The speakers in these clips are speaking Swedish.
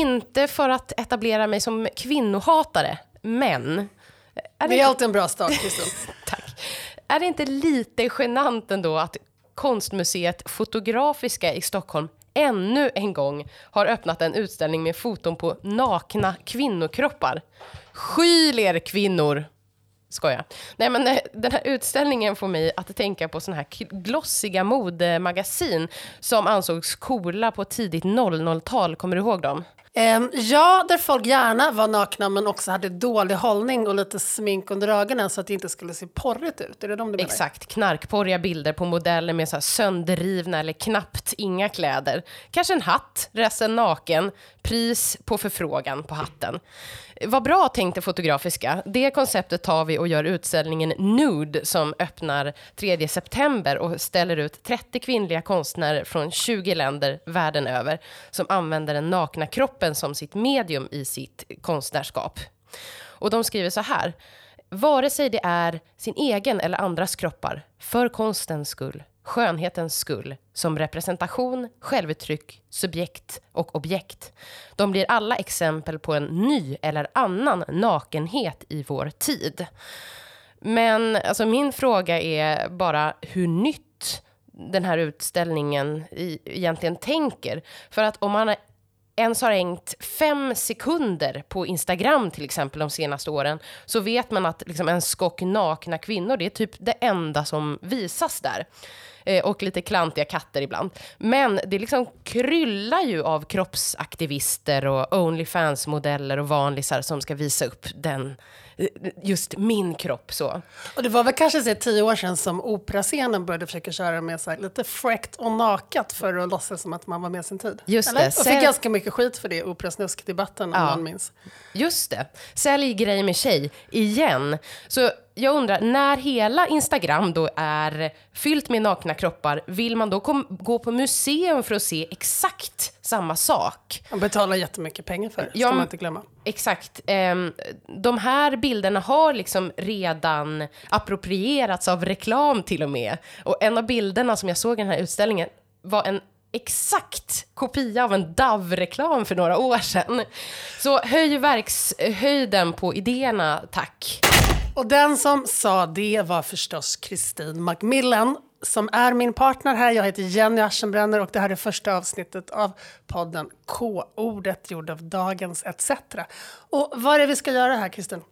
inte för att etablera mig som kvinnohatare, men... Är det, är alltid en bra start, Kristin. Tack. Är det inte lite genant ändå att konstmuseet Fotografiska i Stockholm ännu en gång har öppnat en utställning med foton på nakna kvinnokroppar. Skyl er kvinnor! Skoja. Nej men eh, den här utställningen får mig att tänka på såna här glossiga modemagasin som ansågs coola på tidigt 00-tal. Kommer du ihåg dem? Ehm, ja, där folk gärna var nakna men också hade dålig hållning och lite smink under ögonen så att det inte skulle se porrigt ut. Är det de du menar? Exakt, knarkporriga bilder på modeller med så här sönderrivna eller knappt inga kläder. Kanske en hatt, resten naken, pris på förfrågan på hatten. Vad bra tänkte Fotografiska. Det konceptet tar vi och gör utställningen Nude som öppnar 3 september och ställer ut 30 kvinnliga konstnärer från 20 länder världen över som använder den nakna kroppen som sitt medium i sitt konstnärskap. Och de skriver så här. Vare sig det är sin egen eller andras kroppar, för konstens skull, skönhetens skull, som representation, självuttryck, subjekt och objekt. De blir alla exempel på en ny eller annan nakenhet i vår tid. Men alltså, min fråga är bara hur nytt den här utställningen egentligen tänker. För att om man ens har hängt fem sekunder på Instagram till exempel de senaste åren så vet man att liksom en skock nakna kvinnor, det är typ det enda som visas där. Eh, och lite klantiga katter ibland. Men det liksom kryllar ju av kroppsaktivister och Onlyfans-modeller och vanlisar som ska visa upp den just min kropp. så. Och det var väl kanske så, tio år sedan som operascenen började försöka köra med så här, lite fräckt och nakat för att låtsas som att man var med sin tid. Just Eller? det. Och fick ganska mycket skit för det, operasnusk-debatten, om man minns. Just det. Sälj grej med tjej, igen. Så jag undrar, när hela Instagram då är fyllt med nakna kroppar, vill man då kom, gå på museum för att se exakt samma sak? Man betalar jättemycket pengar för det, ska man inte glömma. Exakt. Um, de här bilderna har liksom redan approprierats av reklam till och med. Och en av bilderna som jag såg i den här utställningen var en exakt kopia av en DAV-reklam för några år sedan. Så höj verkshöjden på idéerna, tack. Och den som sa det var förstås Kristin Macmillan som är min partner här. Jag heter Jenny Aschenbrenner och det här är första avsnittet av podden K-ordet gjord av Dagens ETC. Och vad är det vi ska göra här, Kristin?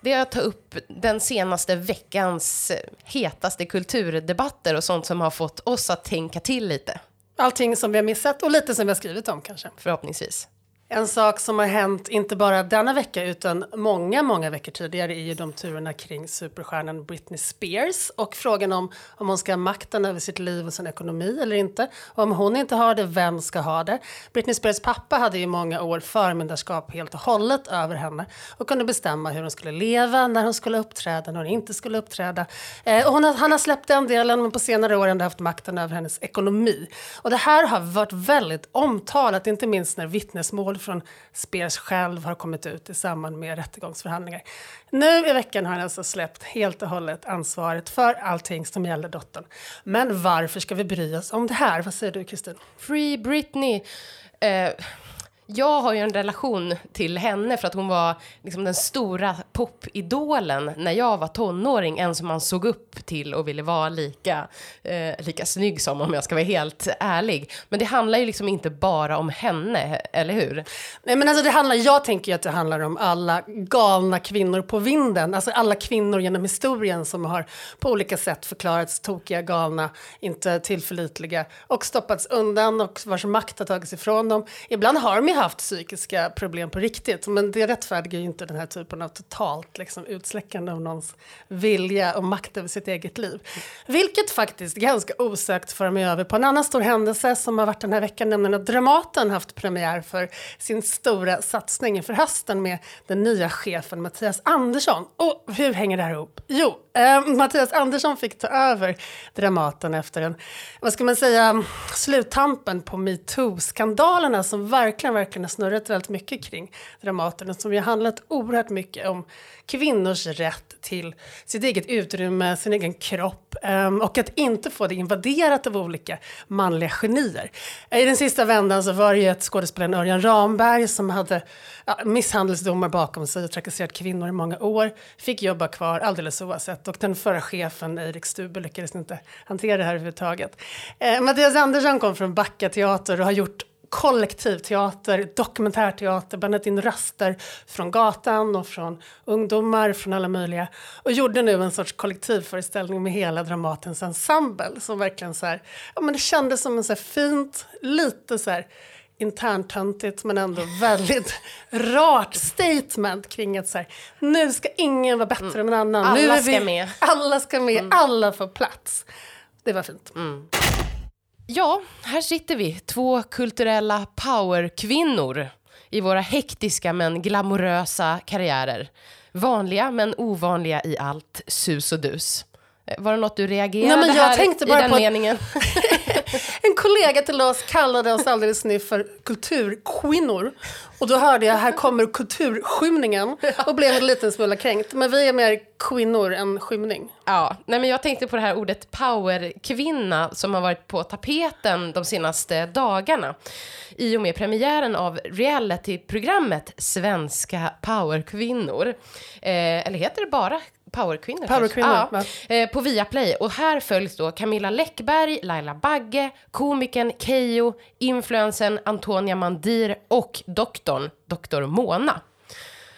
Det är att ta upp den senaste veckans hetaste kulturdebatter och sånt som har fått oss att tänka till lite. Allting som vi har missat och lite som vi har skrivit om kanske. Förhoppningsvis. En sak som har hänt, inte bara denna vecka utan många, många veckor tidigare är ju de turerna kring superstjärnan Britney Spears och frågan om om hon ska ha makten över sitt liv och sin ekonomi eller inte. Och om hon inte har det, vem ska ha det? Britney Spears pappa hade i många år förmyndarskap helt och hållet över henne och kunde bestämma hur hon skulle leva, när hon skulle uppträda, när hon inte skulle uppträda. Eh, och hon har, han har släppt den delen, men på senare år har han haft makten över hennes ekonomi. Och det här har varit väldigt omtalat, inte minst när vittnesmål från Spears själv har kommit ut i samband med rättegångsförhandlingar. Nu i veckan har han alltså släppt helt och hållet ansvaret för allting som gäller dottern. Men varför ska vi bry oss om det här? Vad säger du, Kristin? Free Britney. Eh jag har ju en relation till henne för att hon var liksom den stora popidolen när jag var tonåring. En som man såg upp till och ville vara lika, eh, lika snygg som om jag ska vara helt ärlig. Men det handlar ju liksom inte bara om henne, eller hur? Nej men alltså det handlar, jag tänker ju att det handlar om alla galna kvinnor på vinden. Alltså alla kvinnor genom historien som har på olika sätt förklarats tokiga, galna, inte tillförlitliga och stoppats undan och vars makt har tagits ifrån dem. Ibland har de ju haft psykiska problem på riktigt, men det rättfärdigar ju inte den här typen av totalt liksom, utsläckande av någons vilja och makt över sitt eget liv. Vilket faktiskt ganska osökt för mig över på en annan stor händelse som har varit den här veckan, nämligen att Dramaten haft premiär för sin stora satsning inför hösten med den nya chefen Mattias Andersson. Och hur hänger det här ihop? Jo, eh, Mattias Andersson fick ta över Dramaten efter en, vad ska man säga, sluttampen på metoo-skandalerna som verkligen, verkligen verkligen har snurrat väldigt mycket kring Dramaten som ju handlat oerhört mycket om kvinnors rätt till sitt eget utrymme, sin egen kropp, Um, och att inte få det invaderat av olika manliga genier. I den sista vändan så var det ju ett skådespelaren Örjan Ramberg som hade ja, misshandelsdomar bakom sig och trakasserat kvinnor i många år. Fick jobba kvar alldeles oavsett och den förra chefen Erik Stube lyckades inte hantera det här överhuvudtaget. Eh, Mattias Andersson kom från Backa teater och har gjort kollektivteater, dokumentärteater, bandat in röster från gatan och från ungdomar från alla möjliga och gjorde nu en sorts kollektivföreställning med hela Dramatens ensemble som verkligen så här, ja men det kändes som en så fint, lite så här interntöntigt men ändå väldigt rart statement kring att så här, nu ska ingen vara bättre mm. än en annan. Alla nu ska vi, med. Alla ska med, mm. alla får plats. Det var fint. Mm. Ja, här sitter vi, två kulturella powerkvinnor i våra hektiska men glamorösa karriärer. Vanliga men ovanliga i allt sus och dus. Eh, var det något du reagerade Nej, men jag här tänkte bara i den på meningen? en kollega till oss kallade oss alldeles nyss för kulturkvinnor. Och då hörde jag här kommer kulturskymningen och blev en liten smula kränkt. Men vi är mer kvinnor än skymning. Ja, nej men jag tänkte på det här ordet powerkvinna som har varit på tapeten de senaste dagarna. I och med premiären av realityprogrammet Svenska powerkvinnor. Eh, eller heter det bara powerkvinnor. Powerkvinnor. Ja, eh, på Viaplay. Och här följs då Camilla Läckberg, Laila Bagge, komikern Kejo, influensen Antonia Mandir och doktorn, doktor Mona.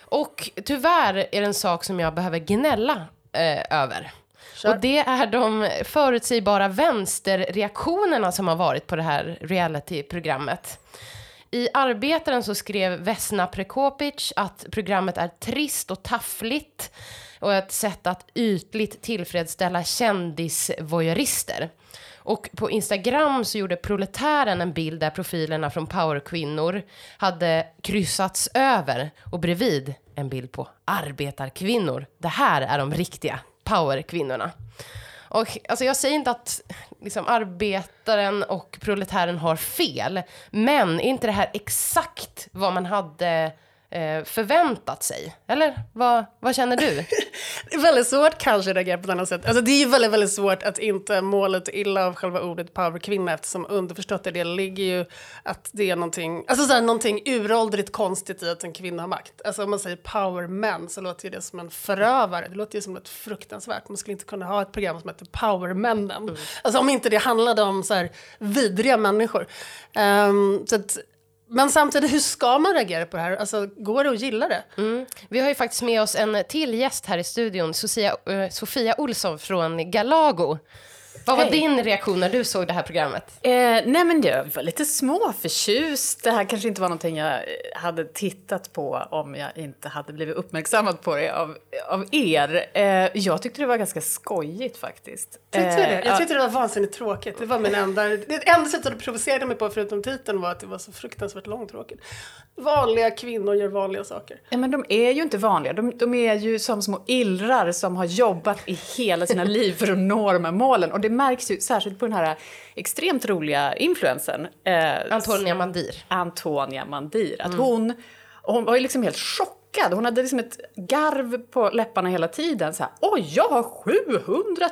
Och tyvärr är det en sak som jag behöver gnälla eh, över. Kör. Och det är de förutsägbara vänsterreaktionerna som har varit på det här realityprogrammet. I Arbetaren så skrev Vesna Prekopic att programmet är trist och taffligt och ett sätt att ytligt tillfredsställa kändisvoyeurister. Och på Instagram så gjorde Proletären en bild där profilerna från powerkvinnor hade kryssats över och bredvid en bild på arbetarkvinnor. Det här är de riktiga powerkvinnorna. Och alltså jag säger inte att liksom, arbetaren och proletären har fel, men är inte det här exakt vad man hade eh, förväntat sig? Eller vad, vad känner du? det är väldigt svårt kanske att reagera på ett annat sätt. Alltså, det är ju väldigt, väldigt svårt att inte måla lite illa av själva ordet powerkvinna eftersom underförstått i det ligger ju att det är någonting, alltså så här, någonting uråldrigt konstigt i att en kvinna har makt. Alltså om man säger powermän så låter ju det som en förövare. Det låter ju som något fruktansvärt. Man skulle inte kunna ha ett program som heter Powermännen. Mm. Alltså om inte det handlade om så här vidriga människor. Um, så att, men samtidigt, hur ska man reagera på det här? Alltså, går det att gilla det? Mm. Vi har ju faktiskt med oss en till gäst här i studion, Sofia, uh, eh, Sofia Olsson från Galago. Vad var Hej. din reaktion när du såg det här programmet? Eh, nej men jag var lite småförtjust. Det här kanske inte var någonting jag hade tittat på om jag inte hade blivit uppmärksammad på det av, av er. Eh, jag tyckte det var ganska skojigt faktiskt. Tyckte eh, det? Jag tyckte det var vansinnigt tråkigt. Det var min enda... Det enda sättet att provocera mig på förutom titeln var att det var så fruktansvärt långtråkigt. Vanliga kvinnor gör vanliga saker. Ja men de är ju inte vanliga. De, de är ju som små illrar som har jobbat i hela sina liv för att nå de här målen. Och det märks ju särskilt på den här extremt roliga influensen. Eh, Antonia Mandir. Antonia Mandir. Att mm. hon, hon var ju liksom helt chockad. Hon hade liksom ett garv på läpparna hela tiden. Så här, Oj, jag har 700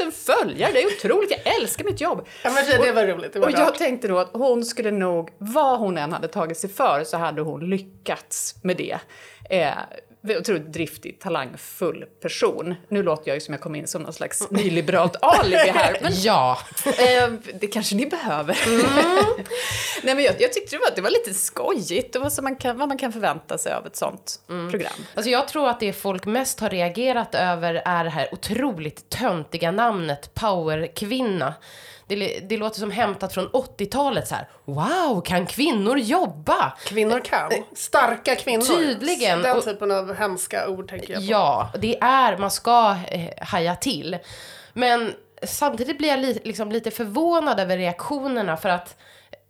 000 följare! Det är otroligt, jag älskar mitt jobb. Ja, men det, det var roligt. Det var och jag tänkte då att hon skulle nog, vad hon än hade tagit sig för, så hade hon lyckats med det. Eh, otroligt driftig, talangfull person. Nu låter jag ju som jag kom in som någon slags nyliberalt alibi här. Men, ja. Eh, det kanske ni behöver. Mm. Nej, men jag, jag, tyckte det var, det var lite skojigt och vad man kan, vad man kan förvänta sig av ett sånt mm. program. Alltså jag tror att det folk mest har reagerat över är det här otroligt töntiga namnet powerkvinna. Det, det låter som hämtat från 80-talet så här. Wow, kan kvinnor jobba? Kvinnor kan. Starka kvinnor. Tydligen. Den typen av hemska ord tänker jag på. Ja, det är, man ska eh, haja till. Men samtidigt blir jag li, liksom lite förvånad över reaktionerna för att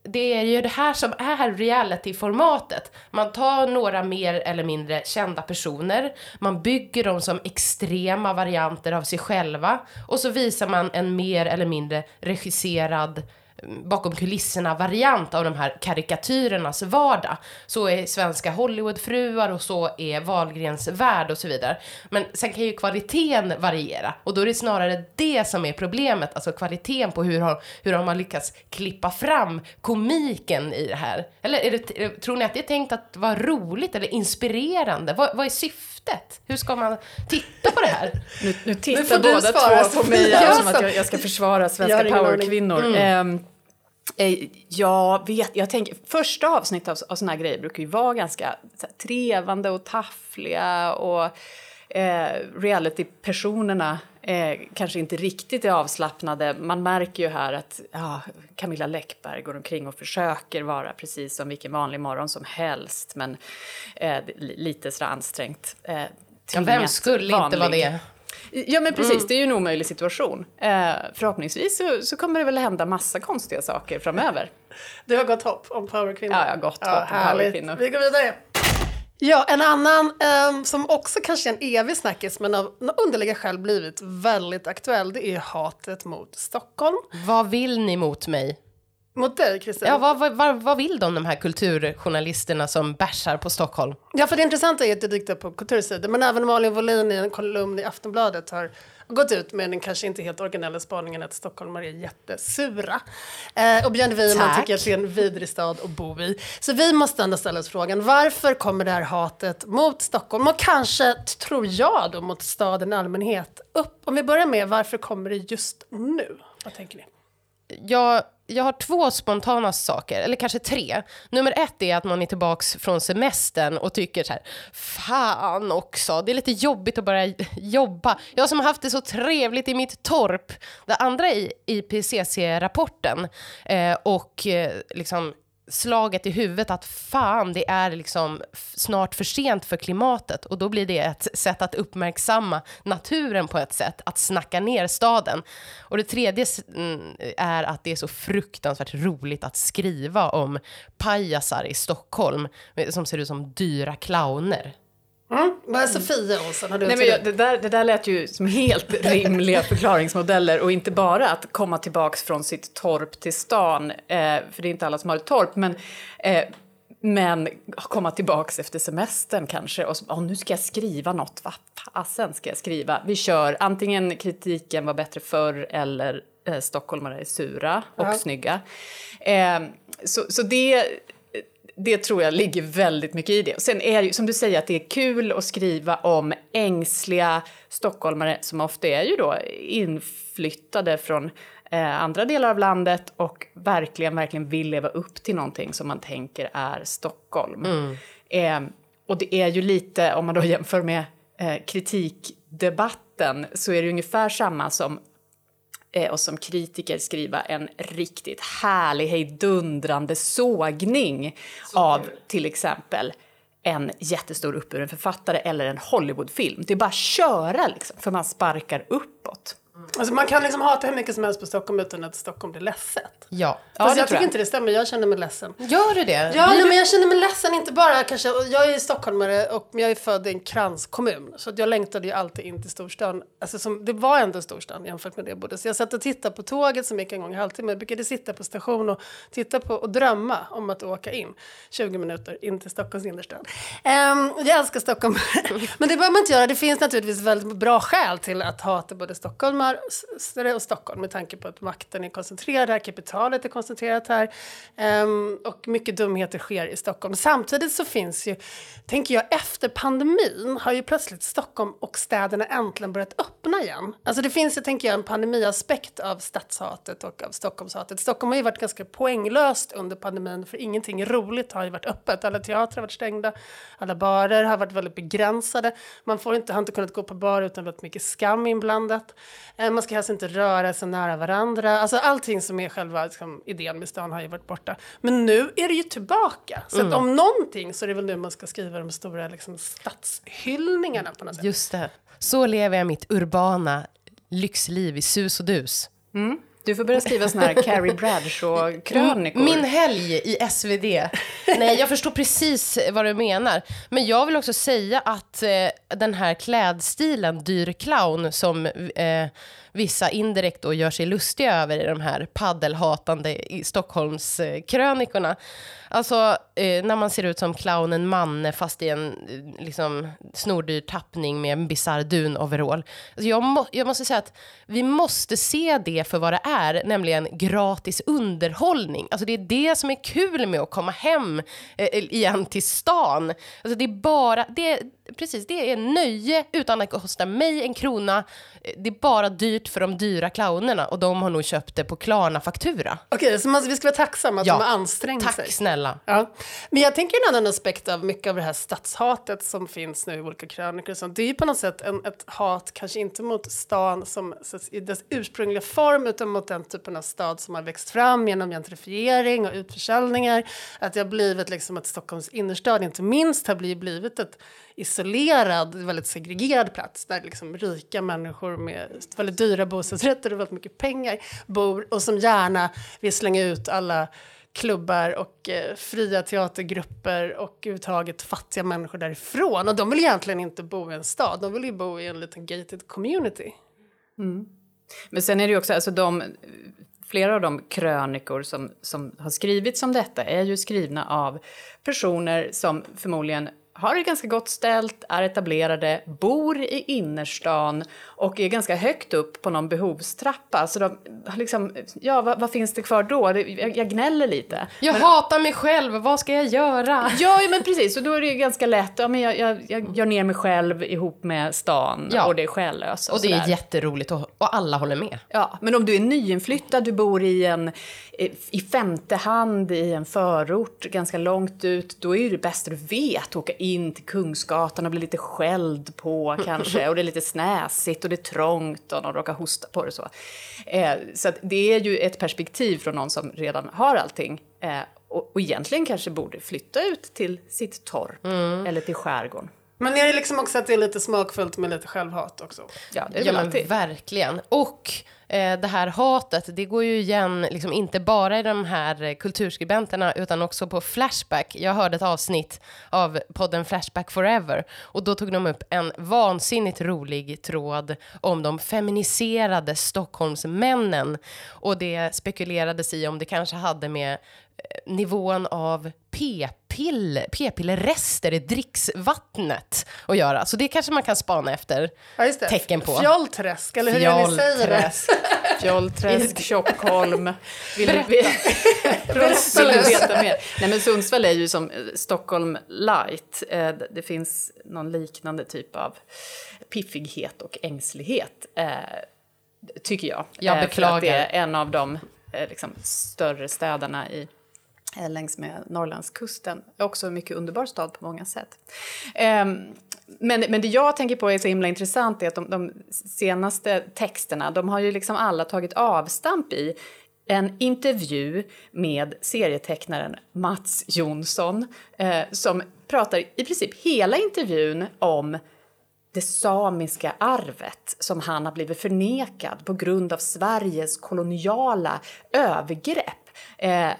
det är ju det här som är reality-formatet. Man tar några mer eller mindre kända personer, man bygger dem som extrema varianter av sig själva och så visar man en mer eller mindre regisserad bakom kulisserna-variant av de här karikatyrernas vardag. Så är svenska Hollywoodfruar och så är Wahlgrens värld och så vidare. Men sen kan ju kvaliteten variera och då är det snarare det som är problemet, alltså kvaliteten på hur har, hur har man lyckats klippa fram komiken i det här? Eller är det, tror ni att det är tänkt att vara roligt eller inspirerande? Vad, vad är syftet? Hur ska man titta på det här? Nu, nu tittar båda två på mig som att jag, jag ska försvara svenska powerkvinnor. Ehm, eh, jag vet, jag tänker, första avsnitt av, av såna här grejer brukar ju vara ganska här, trevande och taffliga och eh, reality-personerna eh, kanske inte riktigt är avslappnade. Man märker ju här att ja, Camilla Läckberg går omkring och försöker vara precis som vilken vanlig morgon som helst men eh, lite så ansträngt. Eh, Ja, vem skulle inte vara vanlig. det? Ja men precis, det är ju en omöjlig situation. Eh, förhoppningsvis så, så kommer det väl hända massa konstiga saker framöver. Du har gott hopp om powerkvinnor. Ja, jag har gott hopp om powerkvinnor. Vi går vidare. Ja, en annan ehm, som också kanske är en evig snackis men av underliga skäl blivit väldigt aktuell det är hatet mot Stockholm. Vad vill ni mot mig? Mot dig, Kristin. Ja, vad, vad, vad, vad vill de, de här kulturjournalisterna som bärsar på Stockholm? Ja, för det intressanta är att det dykt på kultursidor, men även Malin Wollin i en kolumn i Aftonbladet har gått ut med den kanske inte helt originella spaningen att stockholmare är jättesura. Eh, och Björn Wiman Tack. tycker att det är en vidrig stad att bo i. Så vi måste ändå ställa oss frågan, varför kommer det här hatet mot Stockholm och kanske, tror jag då, mot staden i allmänhet upp? Om vi börjar med, varför kommer det just nu? Vad tänker ni? jag, jag har två spontana saker, eller kanske tre. Nummer ett är att man är tillbaka från semestern och tycker så här, fan också, det är lite jobbigt att börja jobba. Jag som har haft det så trevligt i mitt torp. Det andra är IPCC-rapporten eh, och eh, liksom slaget i huvudet att fan, det är liksom snart för sent för klimatet och då blir det ett sätt att uppmärksamma naturen på ett sätt, att snacka ner staden. Och det tredje mm, är att det är så fruktansvärt roligt att skriva om pajasar i Stockholm eh, som ser ut som dyra clowner. Mm? Vad är Sofia Olsson? Har du Nej, men jag, det, där, det där lät ju som helt rimliga förklaringsmodeller och inte bara att komma tillbaks från sitt torp till stan, eh, för det är inte alla som har ett torp, men, eh, men komma tillbaks efter semestern kanske och så, "Åh, nu ska jag skriva något, vad fasen ska jag skriva? Vi kör antingen kritiken var bättre förr eller eh, stockholmare är sura och Ja. snygga. Eh, så, så det det tror jag ligger väldigt mycket i det. Sen är det ju som du säger att det är kul att skriva om ängsliga stockholmare som ofta är ju då inflyttade från eh, andra delar av landet och verkligen, verkligen vill leva upp till någonting som man tänker är Stockholm. Eh, och det är ju lite, om man då jämför med eh, kritikdebatten, så är det ungefär samma som och som kritiker skriva en riktigt härlig, hejdundrande sågning av till exempel en jättestor uppburen författare eller en Hollywoodfilm. Det är bara att köra liksom, för man sparkar uppåt. Alltså man kan liksom hata hur mycket som helst på Stockholm utan att Stockholm blir ledset. Ja. Ja, Fast jag tycker jag. inte det stämmer, jag känner mig ledsen. Gör du det? Ja, nej, men jag känner mig ledsen, inte bara kanske, jag är stockholmare och jag är född i en kranskommun. Så jag längtade ju alltid in till storstan. Alltså som, det var ändå storstan jämfört med det jag bodde. Så jag satt och tittade på tåget som gick en gång i halvtimme. Jag brukade sitta på station och titta på och drömma om att åka in 20 minuter in till Stockholms innerstad. Ehm, jag älskar Stockholm. men det behöver man inte göra. Det finns naturligtvis väldigt bra skäl till att hata både stockholmare och Stockholm med tanke på att makten är koncentrerad här, kapitalet är koncentrerat här um, och mycket dumheter sker i Stockholm. Samtidigt så finns ju, tänker jag, efter pandemin har ju plötsligt Stockholm och städerna äntligen börjat öppna igen. Alltså det finns ju, tänker jag, en pandemiaspekt av stadshatet och av Stockholmshatet. Stockholm har ju varit ganska poänglöst under pandemin för ingenting roligt har ju varit öppet. Alla teatrar har varit stängda, alla barer har varit väldigt begränsade. Man får inte, har inte kunnat gå på bar utan väldigt mycket skam inblandat. Um, man ska helst inte röra sig nära varandra. Alltså allting som är själva liksom, idén med stan har ju varit borta. Men nu är det ju tillbaka. Så att om någonting så är det väl nu man ska skriva de stora liksom, stadshyllningarna på något sätt. Just det. Så lever jag mitt urbana lyxliv i sus och dus. Du får börja skriva såna här Carrie Bradshaw-krönikor. Min helg i SvD. Nej, jag förstår precis vad du menar. Men jag vill också säga att eh, den här klädstilen, dyr clown, som eh, vissa indirekt då gör sig lustiga över i de här paddelhatande i Stockholmskrönikorna. Alltså, eh, när man ser ut som clownen Manne fast i en eh, liksom, snordyr tappning med en bisarr dun-overall. Alltså, jag, må, jag måste säga att vi måste se det för vad det är, nämligen gratis underhållning. Alltså, det är det som är kul med att komma hem eh, eh igen till stan. Alltså, det är bara... Det, precis, det är nöje utan att kosta mig en krona. Det är bara dyrt för de dyra clownerna och de har nog köpt det på Klarna-faktura. Okej, så man, vi ska vara tacksamma att Ja. de har ansträngt Tack sig. snälla. Ja. Men jag tänker en annan aspekt av mycket av det här stadshatet som finns nu i olika krönikor och sånt. Det är ju på något sätt en, ett hat, kanske inte mot stan som, i dess ursprungliga form, utan mot den typen av stad som har växt fram genom gentrifiering och utförsäljningar. Att det har blivit liksom att Stockholms innerstad, inte minst, har blivit, blivit ett isolerad, väldigt segregerad plats där liksom rika människor med väldigt dyra bostadsrätter och väldigt mycket pengar bor och som gärna vill slänga ut alla klubbar och eh, fria teatergrupper och överhuvudtaget fattiga människor därifrån. Och de vill egentligen inte bo i en stad, de vill ju bo i en liten gated community. Mm. Men sen är det ju också, alltså de, flera av de krönikor som, som har skrivits om detta är ju skrivna av personer som förmodligen har det ganska gott ställt, är etablerade, bor i innerstan och är ganska högt upp på någon behovstrappa. Så de liksom, ja vad, vad finns det kvar då? Det, jag, jag gnäller lite. Jag hatar mig själv, vad ska jag göra? Ja, ja, men precis. Och då är det ju ganska lätt. Ja, men jag, jag, jag gör ner mig själv ihop med stan Ja. och det är själlöst. Och det är sådär. jätteroligt och, och alla håller med. Ja, men om du är nyinflyttad, du bor i en i femte hand i en förort ganska långt ut, då är det bästa du vet att åka in till Kungsgatan och bli lite skälld på kanske och det är lite snäsigt och det är trångt och någon råkar hosta på det så. Eh, så det är ju ett perspektiv från någon som redan har allting eh, och, och egentligen kanske borde flytta ut till sitt torp eller till skärgården. Men är det liksom också att det är lite smakfullt med lite självhat också? Ja, det är Ja väl men alltid. verkligen. Och eh, det här hatet, det går ju igen liksom inte bara i de här kulturskribenterna utan också på Flashback. Jag hörde ett avsnitt av podden Flashback Forever och då tog de upp en vansinnigt rolig tråd om de feminiserade Stockholmsmännen och det spekulerades i om det kanske hade med eh, nivån av p-piller, p-pillerrester i dricksvattnet att göra. Så det kanske man kan spana efter Ja, just det. tecken på. Fjollträsk, eller hur är det ni säger det? Fjollträsk. Fjollträsk, Tjockholm. Vill du, vill, vill du veta mer? Nej, men Sundsvall är ju som eh, Stockholm light. Eh, Det finns någon liknande typ av piffighet och ängslighet, eh, tycker jag. Jag Eh, för beklagar. Att det är en av de liksom, större städerna i Eh, längs med Norrlandskusten. Också en mycket underbar stad på många sätt. Ehm, men, men det jag tänker på är så himla intressant är att de, de senaste texterna, de har ju liksom alla tagit avstamp i en intervju med serietecknaren Mats Jonsson eh, som pratar i princip hela intervjun om det samiska arvet som han har blivit förnekad på grund av Sveriges koloniala övergrepp. Eh,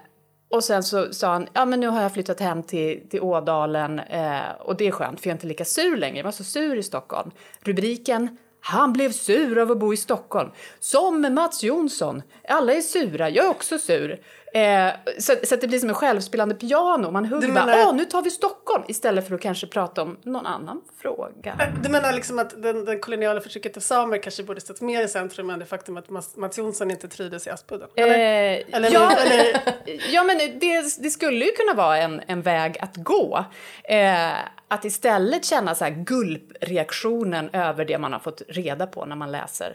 och sen så sa han, ja men nu har jag flyttat hem till, till Ådalen eh, och det är skönt för jag är inte lika sur längre. Jag var så sur i Stockholm. Rubriken, han blev sur av att bo i Stockholm. Som Mats Jonsson. Alla är sura, jag är också sur. Eh, så, så det blir som en självspelande piano. Man hugger Du bara, menar- åh nu tar vi Stockholm istället för att kanske prata om någon annan fråga. Du menar liksom att den, den koloniala förtrycket av samer kanske borde stått mer i centrum än det faktum att Mats, Mats Jonsson inte trivdes i Aspudden? Eller? Eh, Eller- ja, eller- ja, men det, det skulle ju kunna vara en, en väg att gå. Eh, att istället känna så här gulpreaktionen över det man har fått reda på när man läser eh,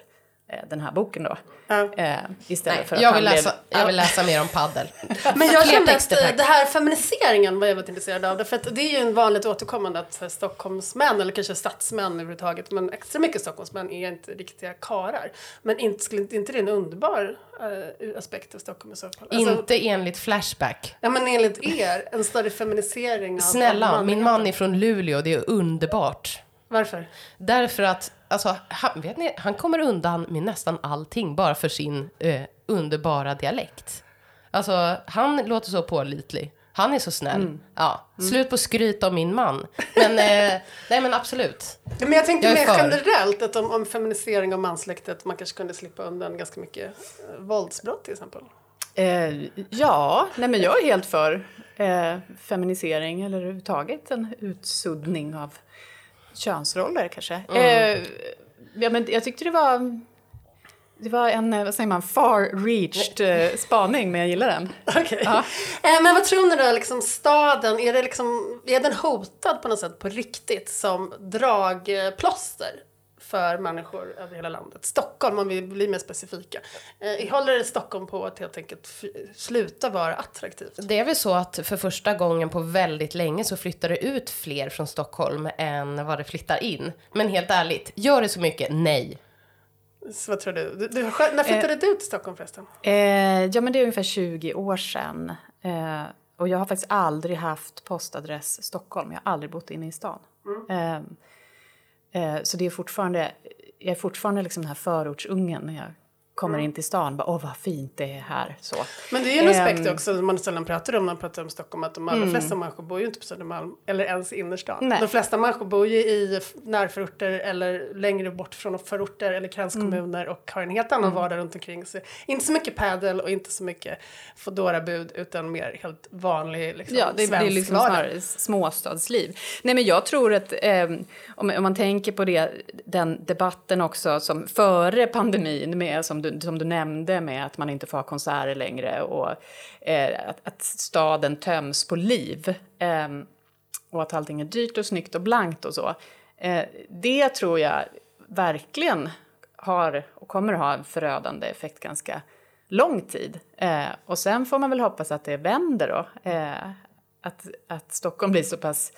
den här boken då. Ja. Eh, istället Nej, för att jag, vill läsa, blev- jag vill läsa mer om paddel. Men jag kände att eh, det här feminiseringen var jag väldigt intresserad av. För att det är ju en vanligt återkommande att här, Stockholmsmän, eller kanske stadsmän överhuvudtaget, men extra mycket Stockholmsmän är inte riktiga karar. Men inte, skulle inte inte det en underbar eh, aspekt av Stockholm i så fall? Alltså, Inte enligt Flashback. Ja men enligt er, en större feminisering av Snälla, min man är från Luleå, det är underbart. Varför? Därför att alltså, han, vet ni, han kommer undan med nästan allting bara för sin eh, underbara dialekt. Alltså, han låter så pålitlig. Han är så snäll. Mm. Ja, slut på skryt om min man. Men, eh, nej men absolut. Men jag tänkte Jag mer för. generellt att om, om feminisering av mansläktet man kanske kunde slippa undan ganska mycket eh, våldsbrott till exempel. Eh, ja, nej men jag är helt för eh, feminisering eller överhuvudtaget en utsuddning av könsroller kanske. Eh, ja, men jag tyckte det var, det var en, eh, vad säger man, far-reached eh, spaning men jag gillar den. Okej. Eh, men vad tror ni då, liksom staden, är, det liksom, är den hotad på något sätt på riktigt som dragplåster för människor över hela landet? Stockholm, om vi blir mer specifika. Eh, håller Stockholm på att helt enkelt sluta vara attraktivt? Det är väl så att för första gången på väldigt länge så flyttar det ut fler från Stockholm än vad det flyttar in. Men helt ärligt, gör det så mycket? Nej. Så vad tror du? du, du när flyttade du till Stockholm förresten? Eh, ja, men det är ungefär 20 år sedan. Eh, och jag har faktiskt aldrig haft postadress Stockholm. Jag har aldrig bott inne i stan. Eh, eh, Eh, så det är fortfarande, jag är fortfarande liksom den här förortsungen när jag kommer in till stan. Bara, Åh, vad fint det är här. Så. Men det är en aspekt Ehm. också man sällan pratar om när man pratar om Stockholm att de allra flesta människor bor ju inte på Södermalm eller ens i innerstan. Nej. De flesta människor bor ju i närförorter eller längre bort från förorter eller kranskommuner och har en helt annan vardag runt omkring sig. Inte så mycket padel och inte så mycket Foodora-bud utan mer helt vanlig liksom, Ja, det, det är svensk liksom vardag. småstadsliv. Nej, men jag tror att ehm, om, om man tänker på det, den debatten också som före pandemin med, som du, som du nämnde med att man inte får ha konserter längre och eh, att, att staden töms på liv eh, och att allting är dyrt och snyggt och blankt och så. Eh, det tror jag verkligen har och kommer att ha en förödande effekt ganska lång tid. Eh, och sen får man väl hoppas att det vänder då. Eh, att, att Stockholm blir så pass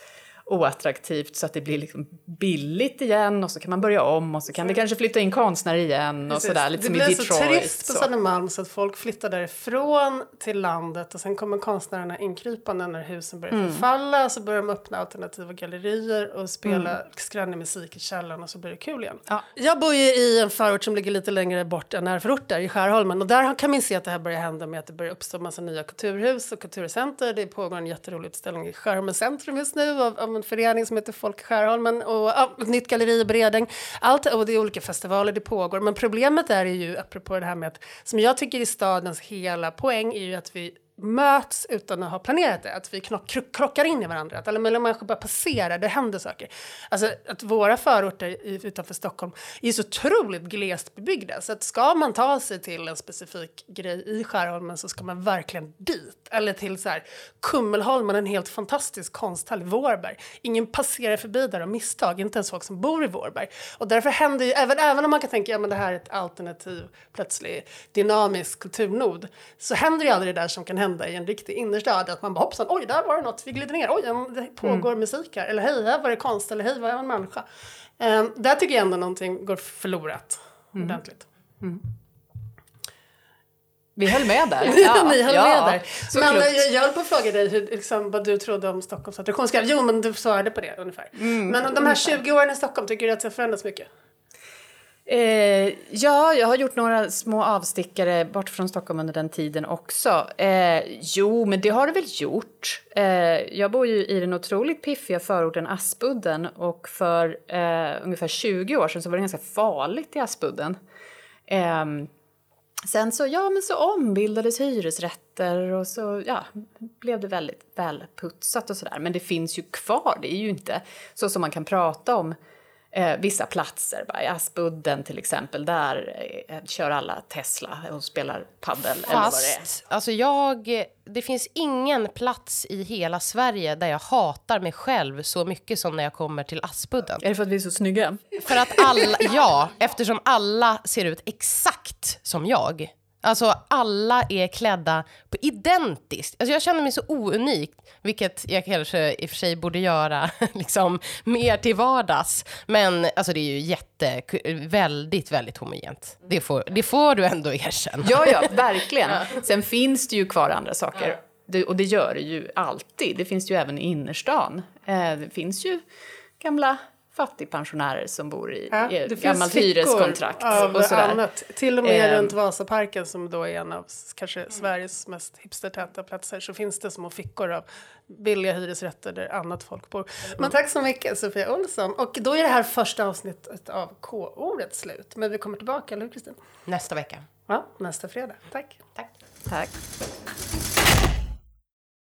oattraktivt så att det blir liksom billigt igen och så kan man börja om och så kan det kanske flytta in konstnärer igen och sådär. Lite det blir så trist på. Södermalm så att folk flyttar därifrån till landet och sen kommer konstnärerna inkrypande när husen börjar Mm. förfalla så börjar de öppna alternativa gallerier och spela Mm. skränig musik i källaren och så blir det kul igen. Ja. Jag bor ju i en förort som ligger lite längre bort än närförorter i Skärholmen och där kan man se att det här börjar hända med att det börjar uppstå massa nya kulturhus och kulturcenter. Det pågår en jätterolig utställning i Skärholmen centrum just nu av, av en förening som heter Folk Skärholmen och ja, ett nytt galleri i Bredäng. Allt, och det är olika festivaler det pågår. Men problemet är ju, apropå det här med att, som jag tycker är stadens hela poäng, är ju att vi möts utan att ha planerat det. Att vi knock, krockar in i varandra. Att alla möjliga människor bara passerar, det händer saker. Alltså att våra förorter utanför Stockholm är så otroligt glest bebyggda. Så att ska man ta sig till en specifik grej i Skärholmen så ska man verkligen dit. Eller till så här Kummelholmen, en helt fantastisk konsthall i Vårberg. Ingen passerar förbi där av misstag, inte ens folk som bor i Vårberg. Och därför händer ju, även, även om man kan tänka att ja, men det här är ett alternativ, plötsligt dynamisk kulturnod, så händer ju aldrig det där som kan hända i en riktig innerstad. Att man bara hoppsan, oj, där var det något, vi glider ner, oj, ja, det pågår musik här. Eller hej, här var det konst, eller hej, var jag en människa? Um, där tycker jag ändå någonting går förlorat ordentligt. Vi höll med där. Ni höll med där. Men klokt. eh, jag, jag höll på att fråga dig hur, liksom, vad du trodde om Stockholms attraktionskraft. Jo, men du svarade på det ungefär. Mm, men de här 20 åren i Stockholm, tycker du att det har förändrats mycket? Eh, ja, jag har gjort några små avstickare bort från Stockholm under den tiden också. Eh, jo, men det har det väl gjort. Eh, jag bor ju i den otroligt piffiga förorten Aspudden och för eh, ungefär 20 år sedan så var det ganska farligt i Aspudden. Ehm, sen så, ja, men så ombildades hyresrätter och så ja, blev det väldigt välputsat och sådär. Men det finns ju kvar, det är ju inte så som man kan prata om eh, vissa platser. I Aspudden till exempel, där eh, kör alla Tesla och spelar paddel eller vad det är. Alltså jag, det finns ingen plats i hela Sverige där jag hatar mig själv så mycket som när jag kommer till Aspudden. Är det för att vi är så snygga? För att alla, ja, eftersom alla ser ut exakt som jag. Alltså alla är klädda på identiskt. Alltså jag känner mig så ounik, vilket jag kanske i och för sig borde göra liksom mer till vardags. Men alltså det är ju jätte, väldigt, väldigt homogent. Det får, det får du ändå erkänna. Ja, ja, verkligen. Sen finns det ju kvar andra saker. Det, och det gör det ju alltid. Det finns ju även i innerstan. Eh, det finns ju gamla fattigpensionärer som bor i, Ja, ett gammalt hyreskontrakt. Av och sådär. annat. Till och med Ehm. runt Vasaparken som då är en av kanske Sveriges mest hipstertäta platser så finns det små fickor av billiga hyresrätter där annat folk bor. Men tack så mycket Sofia Olsson. Och då är det här första avsnittet av K-ordet slut. Men vi kommer tillbaka, eller hur Kristin? Nästa vecka. Ja, nästa fredag. Tack. Tack. Tack.